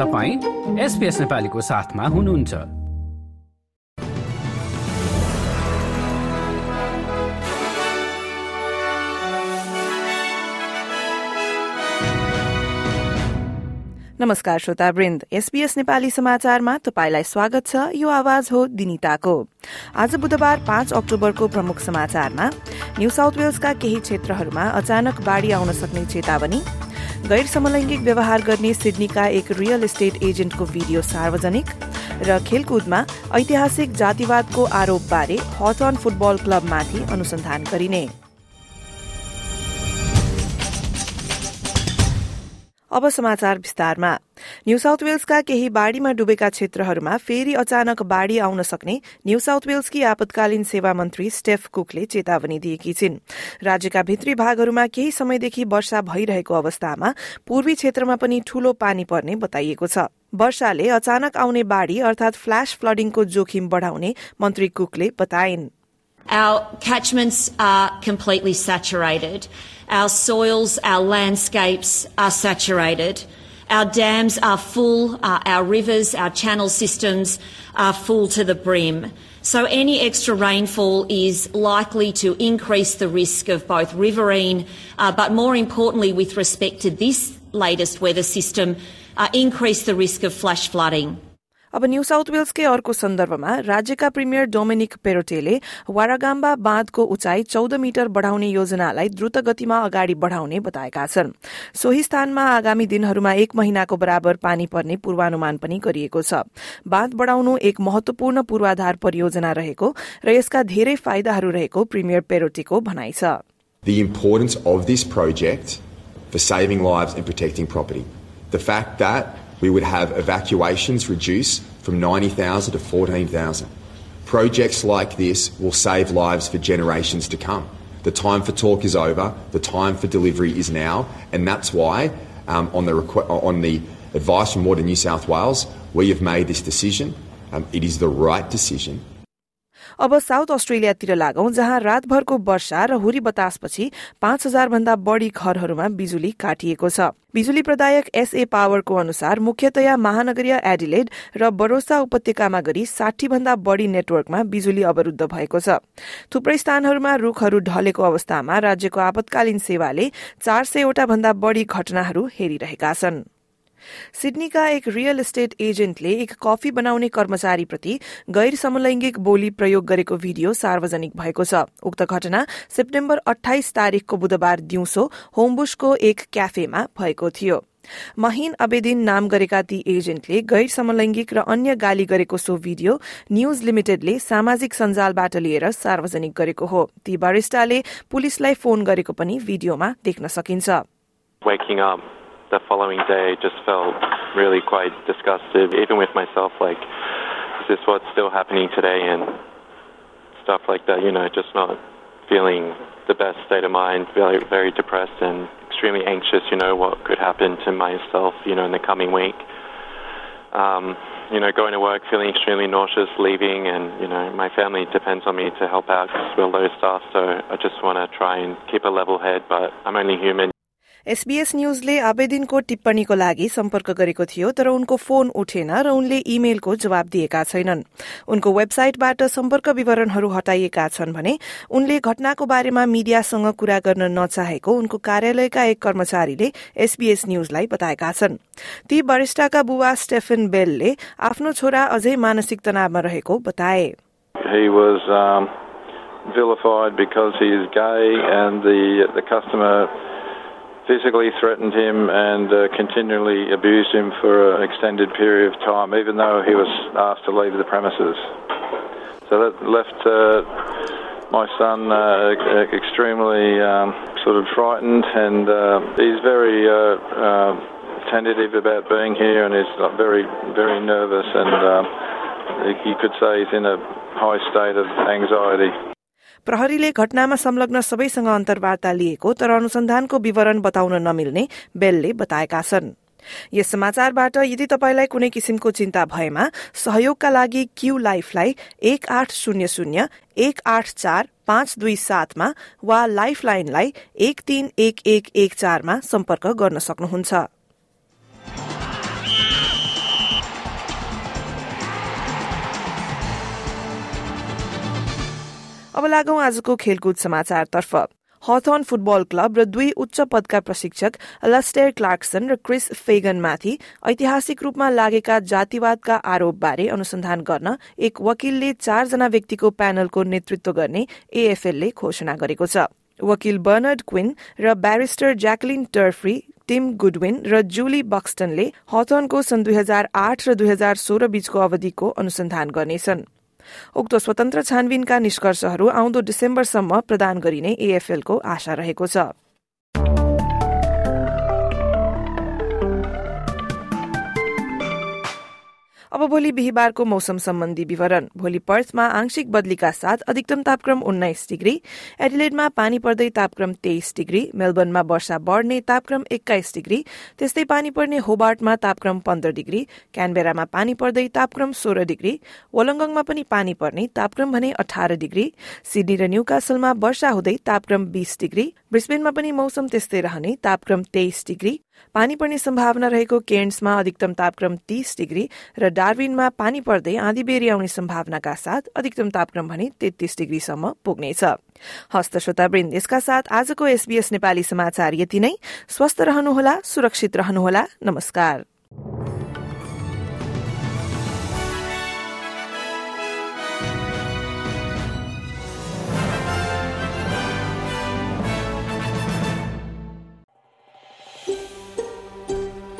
तपाईँ एसपिएस नेपालीको साथमा हुनुहुन्छ। नमस्कार श्रोता वृन्द एसपीएस नेपाली समाचारमा तपाईलाई स्वागत छ यो आवाज हो दिनिताको। आज बुधबार पाँच अक्टोबरको प्रमुख समाचारमा न्यू साउथ वेल्सका केही क्षेत्रहरूमा अचानक बाढ़ी आउन सक्ने चेतावनी गैर समलैंगिक व्यवहार गर्ने सिडनीका एक रियल एस्टेट एजेन्टको भिडियो सार्वजनिक र खेलकुदमा ऐतिहासिक जातिवादको आरोपबारे हटन फुटबल क्लबमाथि अनुसन्धान गरिने। अब समाचार विस्तारमा। न्यू साउथ वेल्सका केही बाढ़ीमा डुबेका क्षेत्रहरूमा फेरि अचानक बाढ़ी आउन सक्ने न्यू साउथ वेल्सकी आपतकालीन सेवा मन्त्री स्टेफ कुकले चेतावनी दिएकी छिन्। राज्यका भित्री भागहरूमा केही समयदेखि वर्षा भइरहेको अवस्थामा पूर्वी क्षेत्रमा पनि ठूलो पानी पर्ने बताइएको छ। वर्षाले अचानक आउने बाढ़ी अर्थात फ्ल्याश फ्लडिङको जोखिम बढ़ाउने मन्त्री कुकले बताइन्। Our catchments are completely saturated. Our soils, our landscapes are saturated. Our dams are full. Uh, our rivers, our channel systems are full to the brim. So any extra rainfall is likely to increase the risk of both riverine, uh, but more importantly, with respect to this latest weather system, uh, increase the risk of flash flooding. अब New South वेल्सकै अर्को सन्दर्भमा राज्यका premier Dominic पेरोटेले Warragamba बाँधको उचाइ चौध metre बढ़ाउने योजनालाई द्रुत गतिमा अगाडि बढ़ाउने बताएका छन्। सोही स्थानमा आगामी दिनहरूमा एक महिनाको बराबर पानी पर्ने पूर्वानुमान पनि गरिएको छ। बाँध बढ़ाउनु एक महत्वपूर्ण पूर्वाधार परियोजना रहेको र यसका धेरै फाइदाहरू रहेको प्रिमियर पेरोटीको भनाइ छ। The importance of this project for saving lives and protecting property. The fact that we would have evacuations reduce from 90,000 to 14,000. Projects like this will save lives for generations to come. The time for talk is over, the time for delivery is now, and that's why, um, on, the requ- on the advice from Water New South Wales, we have made this decision. Um, it is the right decision. अब South अस्ट्रेलियातिर लागौं जहाँ रातभरको वर्षा र हुरी बतासपछि पाँच हजार भन्दा बढ़ी घरहरूमा बिजुली काटिएको छ। बिजुली प्रदायक एसए पावरको अनुसार मुख्यतया महानगरीय एडिलेड र बरोसा उपत्यकामा गरी साठी भन्दा बढ़ी नेटवर्कमा बिजुली अवरूद्ध भएको छ। थुप्रै स्थानहरूमा रूखहरू ढलेको अवस्थामा राज्यको आपतकालीन सेवाले चार सयवटा भन्दा बढ़ी घटनाहरू हेरिरहेका छन्। सिडनीका एक रियल एस्टेट एजेन्टले एक कफी बनाउने कर्मचारीप्रति गैर समलैंगिक बोली प्रयोग गरेको भिडियो सार्वजनिक भएको छ। उक्त घटना सेप्टेम्बर अठाइस तारीकको बुधबार दिउँसो होमबुसको एक क्याफेमा भएको थियो। महिन अबेदिन नाम गरेका ती एजेन्टले गैर समलैंगिक र अन्य गाली गरेको सो भिडियो न्यूज लिमिटेडले सामाजिक सञ्जालबाट लिएर सार्वजनिक गरेको हो। ती वरिष्ठले पुलिसलाई फोन गरेको पनि भिडियोमा देख्न सकिन्छ। The following day just felt really quite disgusted, even with myself, like, is this what's still happening today? And stuff like that, you know, just not feeling the best state of mind, very, very depressed and extremely anxious, you know, what could happen to myself, you know, in the coming week. Um, you know, going to work feeling extremely nauseous, leaving, and, you know, my family depends on me to help out because we're low staff, so I just want to try and keep a level head, but I'm only human. SBS न्यूजले आवेदिनको टिप्पणीको लागि सम्पर्क गरेको थियो तर उनको phone उठेन र उनले इमेलको जवाब दिएका छैनन्। उनको वेबसाइटबाट सम्पर्क विवरणहरू हटाइएका छन् भने उनले घटनाको बारेमा मीडियासँग कुरा गर्न नचाहेको उनको कार्यालयका एक कर्मचारीले एसबीएस न्यूजलाई बताएका छन्। ती वरिष्ठका बुवा स्टेफन बेलले आफ्नो छोरा अझै मानसिक तनावमा रहेको बताए। He was um, vilified because he is gay and the, the customer physically threatened him and uh, continually abused him for an extended period of time, even though he was asked to leave the premises. So that left uh, my son uh, extremely um, sort of frightened, and uh, he's very uh, uh, tentative about being here, and he's very, very nervous, and you could say he's in a high state of anxiety. प्रहरीले घटनामा संलग्न सबैसँग अन्तर्वार्ता लिएको तर अनुसन्धानको विवरण बताउन नमिल्ने बेलले बताएका छन्। यस समाचारबाट यदि तपाईँलाई कुनै किसिमको चिन्ता भएमा सहयोगका लागि क्यू लाइफलाई एक आठ शून्य शून्य एक आठ चार पाँच दुई सातमा वा लाइफ लाइनलाई एक तीन एक एक एक चारमा सम्पर्क गर्न सक्नुहुन्छ। अब लागौं आजको खेलकुद समाचारतर्फ। हथन फुटबल क्लब र दुई उच्च पदका प्रशिक्षक लस्टेर क्लार्कसन र क्रिस फेगनमाथि ऐतिहासिक रूपमा लागेका जातिवादका आरोपबारे अनुसन्धान गर्न एक वकिलले चारजना व्यक्तिको प्यानलको नेतृत्व गर्ने एएफएलले घोषणा गरेको छ। वकिल बर्नर्ड क्विन र barrister Jacqueline Turfrey Tim Goodwin र जुली बक्सटनले हथनको सन् दुई हजार आठ र दुई हजार सोह्र बीचको अवधिको अनुसन्धान गर्नेछन्। उक्त स्वतन्त्र छानबिनका निष्कर्षहरू आउँदो डिसेम्बरसम्म प्रदान गरिने एएफएलको आशा रहेको छ। अब भोलि बिहिबारको मौसम सम्बन्धी विवरण। भोलि पर्थमा आंशिक बदलीका साथ अधिकतम तापक्रम उन्नाइस डिग्री एडिलेडमा पानी पर्दै तापक्रम तेइस डिग्री मेलबर्नमा वर्षा बढ्ने तापक्रम एक्काइस डिग्री त्यस्तै पानी पर्ने होबार्टमा तापक्रम पन्ध्र डिग्री क्यानबेरामा पानी पर्दै तापक्रम सोह्र डिग्री वलङ्गङमा पनि पानी पर्ने तापक्रम भने अठार डिग्री सिडनी र न्यूकासलमा वर्षा हुँदै तापक्रम बीस डिग्री ब्रिस्बेनमा पनि मौसम त्यस्तै रहने तापक्रम तेइस डिग्री। पानी पर्ने सम्भावना रहेको केन्समा अधिकतम तापक्रम तीस डिग्री र डार्विनमा पानी पर्दै आँधी बेरी आउने सम्भावनाका साथ अधिकतम तापक्रम भने तेत्तीस डिग्रीसम्म पुग्नेछ। हस्त श्रोता वृन्द यसका साथ आजको एसबीएस नेपाली समाचार यति नै। स्वस्थ रहनुहोला सुरक्षित रहनुहोला। नमस्कार।